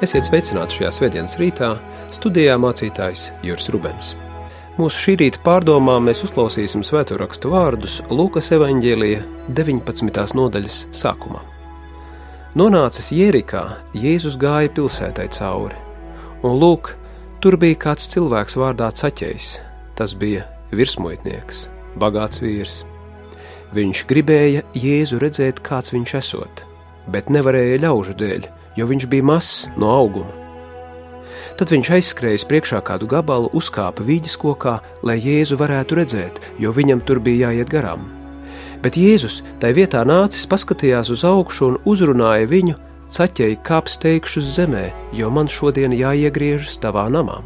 Esiet sveicināti šajā svētdienas rītā, studijā mācītājs Juris Rubens. Mūsu šī rīta pārdomām mēs uzklausīsim svēto rakstu vārdus Lūkas evanģēlīja 19. nodaļas sākumā. Nonācis Jērikā, Jēzus gāja pilsētai cauri, un lūk, tur bija kāds cilvēks vārdā Caķējs. Tas bija virsmuitnieks, bagāts vīrs. Viņš gribēja Jēzu redzēt, kāds viņš esot, bet nevarēja ļaužu dēļ jo viņš bija mazs no auguma. Tad viņš aizskrējis priekšā kādu gabalu, uzkāpa vīģes kokā, lai Jēzu varētu redzēt, jo viņam tur bija jāiet garām. Bet Jēzus tai vietā nācis, paskatījās uz augšu un uzrunāja viņu, caķēji kāp steigšus zemē, jo man šodien jāiegriežas tavā namā.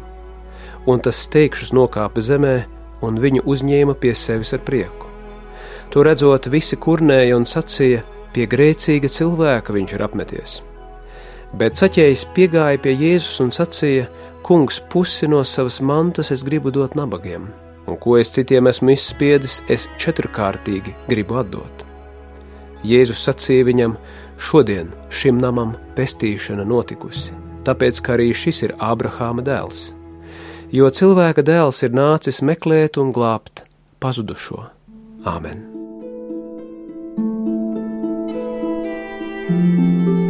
Un tas steigšus nokāpa zemē, un viņu uzņēma pie sevis ar prieku. To redzot, visi kurnēja un sacīja, pie grēcīga cilvēka viņš ir apmeties. Bet saķējs piegāja pie Jēzus un sacīja: Kungs, pusi no savas mantas es gribu dot nabagiem, un ko es citiem esmu izspiedis, es četrkārtīgi gribu atdot. Jēzus sacīja viņam: Šodien šim namam pestīšana notikusi, tāpēc ka arī šis ir Ābrahāma dēls. Jo cilvēka dēls ir nācis meklēt un glābt pazudušo. Āmen! thank you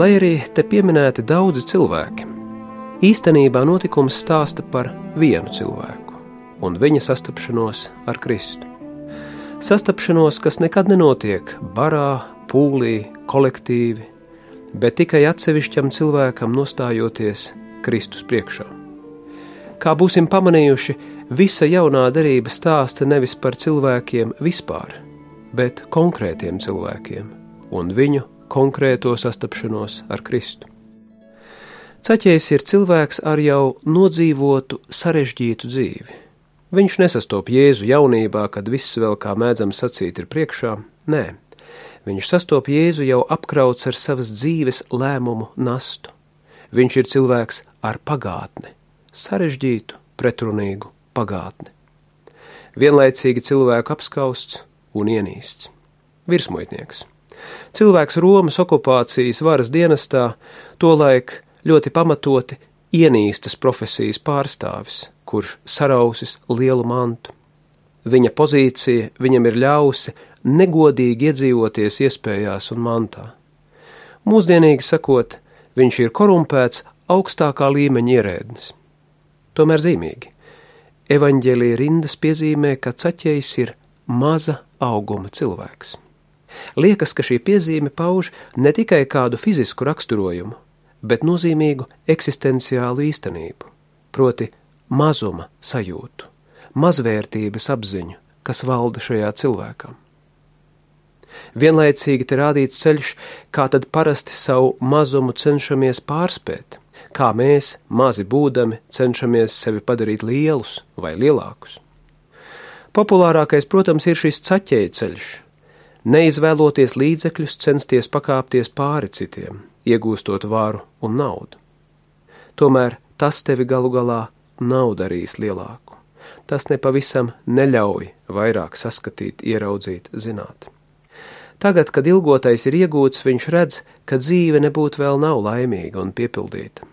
Lai arī te pieminēti daudzi cilvēki, īstenībā notikums stāsta par vienu cilvēku un viņa sastapšanos ar Kristu. Sastapšanos, kas nekad nenotiek barā, pūlī, kolektīvi, bet tikai atsevišķam cilvēkam nostājoties Kristus priekšā. Kā būsim pamanījuši, visa jaunā darība stāsta nevis par cilvēkiem vispār, bet konkrētiem cilvēkiem un viņu konkrēto sastapšanos ar Kristu. Caķējs ir cilvēks ar jau nodzīvotu, sarežģītu dzīvi. Viņš nesastop Jēzu jaunībā, kad viss vēl kā mēdzams sacīt ir priekšā, nē, viņš sastop Jēzu jau apkrauts ar savas dzīves lēmumu nastu. Viņš ir cilvēks ar pagātni, sarežģītu, pretrunīgu pagātni. Vienlaicīgi cilvēku apskausts un ienīsts. Virsmuitnieks Cilvēks Romas okupācijas varas dienestā tolaik ļoti pamatoti ienīstas profesijas pārstāvis, kurš sarausis lielu mantu. Viņa pozīcija viņam ir ļausi negodīgi iedzīvoties iespējās un mantā. Mūsdienīgi sakot, viņš ir korumpēts augstākā līmeņa ierēdnis. Tomēr zīmīgi. Evanģēlīja rindas piezīmē, ka caķējs ir maza auguma cilvēks. Liekas, ka šī piezīme pauž ne tikai kādu fizisku raksturojumu, bet nozīmīgu eksistenciālu īstenību, proti, mazuma sajūtu, mazvērtības apziņu, kas valda šajā cilvēkam. Vienlaicīgi te rādīts ceļš, kā tad parasti savu mazumu cenšamies pārspēt, kā mēs, mazi būdami, cenšamies sevi padarīt lielus vai lielākus. Populārākais, protams, ir šis ceļš, neizvēloties līdzekļus, censties pakāpties pāri citiem, iegūstot varu un naudu. Tomēr tas tevi galu galā nav darījis lielāku. Tas nepavisam neļauj vairāk saskatīt, ieraudzīt, zināt. Tagad, kad ilgotais ir iegūts, viņš redz, ka dzīve nebūtu vēl nav laimīga un piepildīta.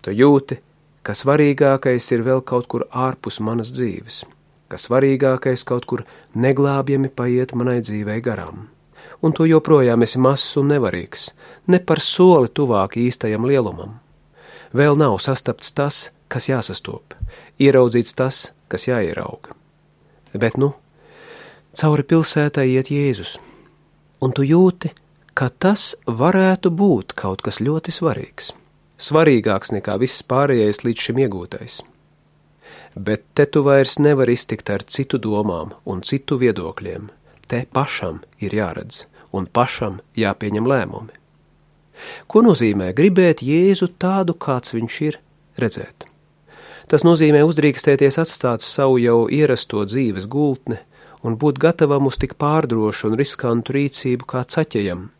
Tu jūti, ka svarīgākais ir vēl kaut kur ārpus manas dzīves ka svarīgākais kaut kur neglābjami paiet manai dzīvei garām. Un tu joprojām esi mazs un nevarīgs, ne par soli tuvāk īstajam lielumam. Vēl nav sastapts tas, kas jāsastop, ieraudzīts tas, kas jāierauga. Bet nu, cauri pilsētai iet Jēzus, un tu jūti, ka tas varētu būt kaut kas ļoti svarīgs, svarīgāks nekā viss pārējais līdz šim iegūtais. Bet te tu vairs nevar iztikt ar citu domām un citu viedokļiem. Te pašam ir jāredz un pašam jāpieņem lēmumi. Ko nozīmē gribēt Jēzu tādu, kāds viņš ir, redzēt? Tas nozīmē uzdrīkstēties atstāt savu jau ierasto dzīves gultni un būt gatavam uz tik pārdrošu un riskantu rīcību kā caķejam,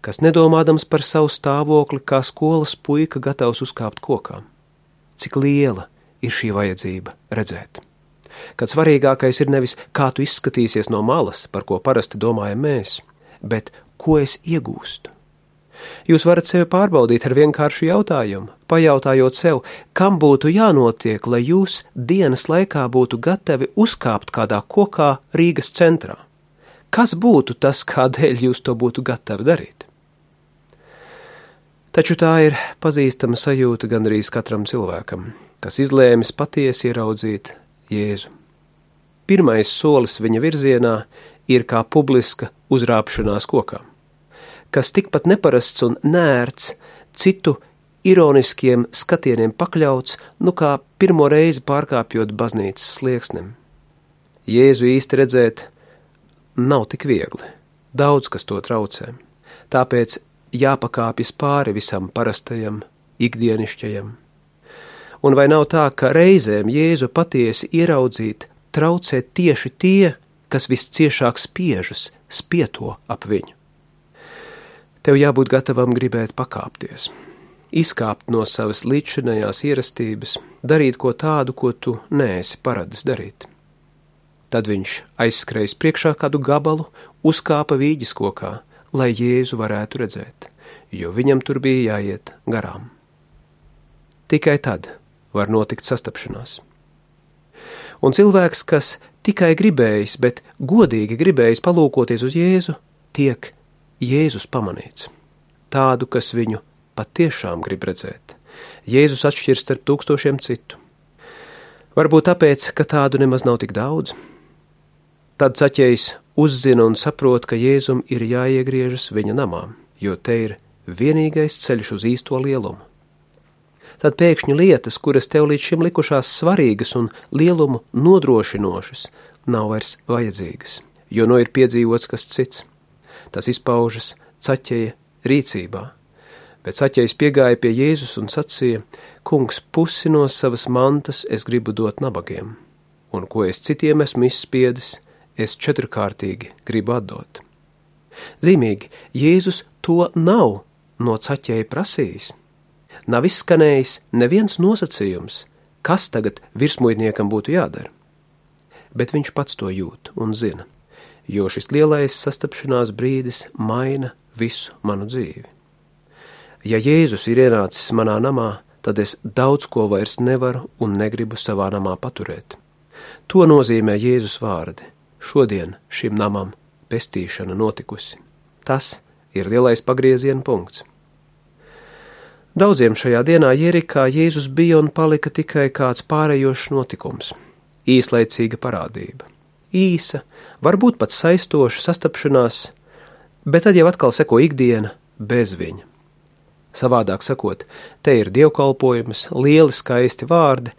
kas nedomādams par savu stāvokli kā skolas puika gatavs uzkāpt kokā. Cik liela ir šī vajadzība redzēt? Kad svarīgākais ir nevis kā tu izskatīsies no malas, par ko parasti domājam mēs, bet ko es iegūstu. Jūs varat sevi pārbaudīt ar vienkāršu jautājumu, pajautājot sev, kam būtu jānotiek, lai jūs dienas laikā būtu gatavi uzkāpt kādā kokā Rīgas centrā. Kas būtu tas, kādēļ jūs to būtu gatavi darīt? Taču tā ir pazīstama sajūta gandrīz katram cilvēkam, kas izlēmis patiesi ieraudzīt Jēzu. Pirmais solis viņa virzienā ir kā publiska uzrāpšanās kokā, kas tikpat neparasts un nērts, citu ironiskiem skatieniem pakļauts, nu kā pirmo reizi pārkāpjot baznīcas slieksnim. Jēzu īsti redzēt nav tik viegli, daudz kas to traucē, tāpēc jāpakāpjas pāri visam parastajam, ikdienišķajam. Un vai nav tā, ka reizēm Jēzu patiesi ieraudzīt traucē tieši tie, kas visciešāk spiežas, spieto ap viņu. Tev jābūt gatavam gribēt pakāpties, izkāpt no savas līdzšinējās ierastības, darīt ko tādu, ko tu neesi paradis darīt. Tad viņš aizskrējis priekšā kādu gabalu, uzkāpa vīģis kokā, lai Jēzu varētu redzēt, jo viņam tur bija jāiet garām. Tikai tad var notikt sastapšanās. Un cilvēks, kas tikai gribējis, bet godīgi gribējis palūkoties uz Jēzu, tiek Jēzus pamanīts. Tādu, kas viņu patiešām grib redzēt. Jēzus atšķirs starp tūkstošiem citu. Varbūt tāpēc, ka tādu nemaz nav tik daudz. Tad saķējs uzzina un saprot, ka Jēzum ir jāiegriežas viņa namā, jo te ir vienīgais ceļš uz īsto lielumu tad pēkšņi lietas, kuras tev līdz šim likušās svarīgas un lielumu nodrošinošas, nav vairs vajadzīgas, jo no ir piedzīvots kas cits. Tas izpaužas caķeja rīcībā, bet caķējs piegāja pie Jēzus un sacīja: Kungs, pusi no savas mantas es gribu dot nabagiem, un ko es citiem esmu izspiedis, es četrkārtīgi gribu atdot. Zīmīgi, Jēzus to nav no caķēja prasījis nav izskanējis neviens nosacījums, kas tagad virsmuidniekam būtu jādara. Bet viņš pats to jūt un zina, jo šis lielais sastapšanās brīdis maina visu manu dzīvi. Ja Jēzus ir ienācis manā namā, tad es daudz ko vairs nevaru un negribu savā namā paturēt. To nozīmē Jēzus vārdi. Šodien šim namam pestīšana notikusi. Tas ir lielais pagrieziena punkts. Daudziem šajā dienā Jerikā Jēzus bija un palika tikai kāds pārējošs notikums, īslaicīga parādība. Īsa, varbūt pat saistoša sastapšanās, bet tad jau atkal seko ikdiena bez viņa. Savādāk sakot, te ir dievkalpojums, lieli skaisti vārdi,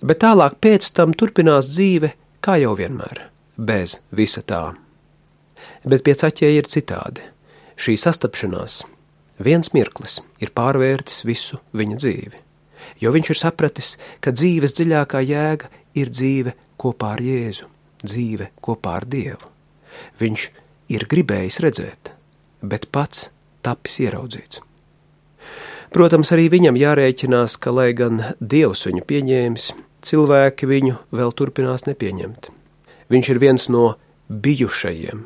bet tālāk pēc tam turpinās dzīve kā jau vienmēr, bez visa tā. Bet pie caķēja ir citādi. Šī sastapšanās viens mirklis ir pārvērtis visu viņa dzīvi, jo viņš ir sapratis, ka dzīves dziļākā jēga ir dzīve kopā ar Jēzu, dzīve kopā ar Dievu. Viņš ir gribējis redzēt, bet pats tapis ieraudzīts. Protams, arī viņam jārēķinās, ka, lai gan Dievs viņu pieņēmis, cilvēki viņu vēl turpinās nepieņemt. Viņš ir viens no bijušajiem,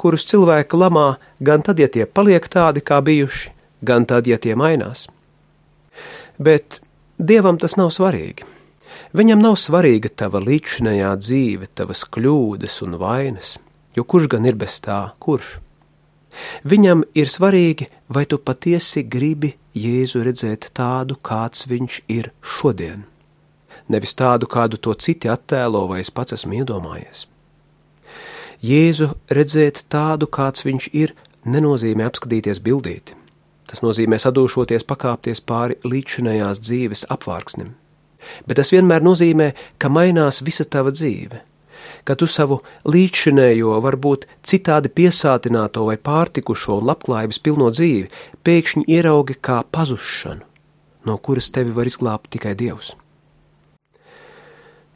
kurus cilvēki lamā gan tad, ja tie paliek tādi, kā bijuši, gan tad, ja tie mainās. Bet dievam tas nav svarīgi. Viņam nav svarīga tava līdzinējā dzīve, tavas kļūdas un vainas, jo kurš gan ir bez tā, kurš? Viņam ir svarīgi, vai tu patiesi gribi Jēzu redzēt tādu, kāds viņš ir šodien, nevis tādu, kādu to citi attēlo vai es pats esmu iedomājies. Jēzu redzēt tādu, kāds viņš ir, nenozīmē apskatīties bildīti. Tas nozīmē sadūšoties pakāpties pāri līdzinējās dzīves apvārksnim. bet tas vienmēr nozīmē, ka mainās visa tava dzīve. Ka tu savu līdzšinējo, varbūt citādi piesātināto vai pārtikušo un labklājības pilno dzīvi pēkšņi ieraugi kā pazušanu, no kuras tevi var izglābt tikai Dievs.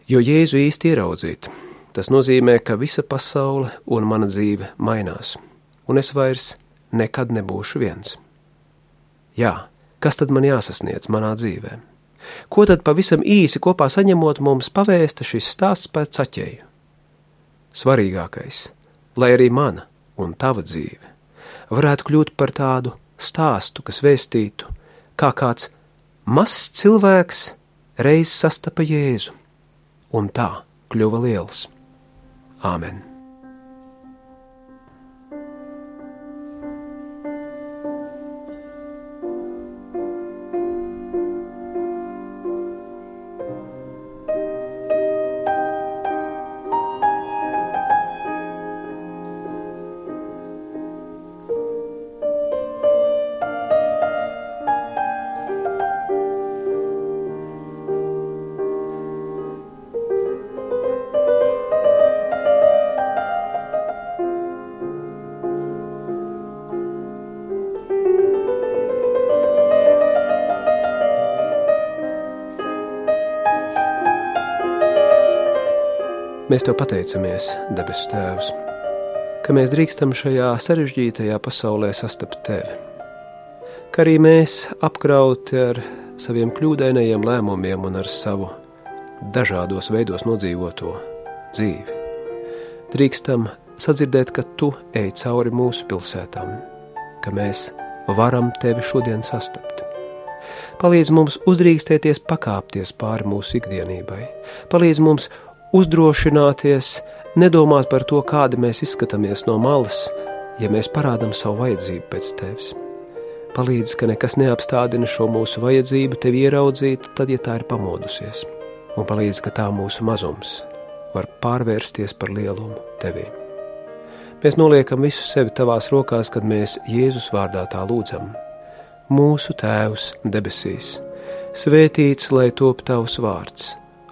Jo Jēzu īsti ieraudzīt, tas nozīmē, ka visa pasaule un mana dzīve mainās, un es vairs nekad nebūšu viens. Jā, kas tad man jāsasniedz manā dzīvēm? Ko tad pavisam īsi kopā saņemot mums pavēsta šis stāsts par caķeju? Svarīgākais, lai arī mana un tava dzīve varētu kļūt par tādu stāstu, kas vēstītu, kā kāds mazs cilvēks reiz sastapa Jēzu, un tā kļuva liels. Āmen! Mēs te pateicamies, debesu Tēvs, ka mēs drīkstam šajā sarežģītajā pasaulē sastapt Tevi, ka arī mēs apkrauti ar saviem kļūdainajiem lēmumiem un ar savu dažādos veidos nodzīvoto dzīvi. Drīkstam sadzirdēt, ka Tu ej cauri mūsu pilsētām, ka mēs varam Tevi šodien sastapt. Palīdz mums uzdrīkstēties pakāpties pāri mūsu ikdienībai, palīdz mums uzdrošināties, nedomāt par to, kādi mēs izskatāmies no malas, ja mēs parādām savu vajadzību pēc tevis. Palīdz, ka nekas neapstādina šo mūsu vajadzību tevi ieraudzīt, tad, ja tā ir pamodusies, un palīdz, ka tā mūsu mazums var pārvērsties par lielumu tevī. Mēs noliekam visu sevi tavās rokās, kad mēs Jēzus vārdā tā lūdzam. Mūsu Tēvs debesīs, svētīts lai top tavs vārds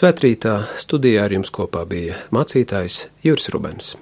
Svētrītā studijā ar jums kopā bija mācītājs Juris Rubens.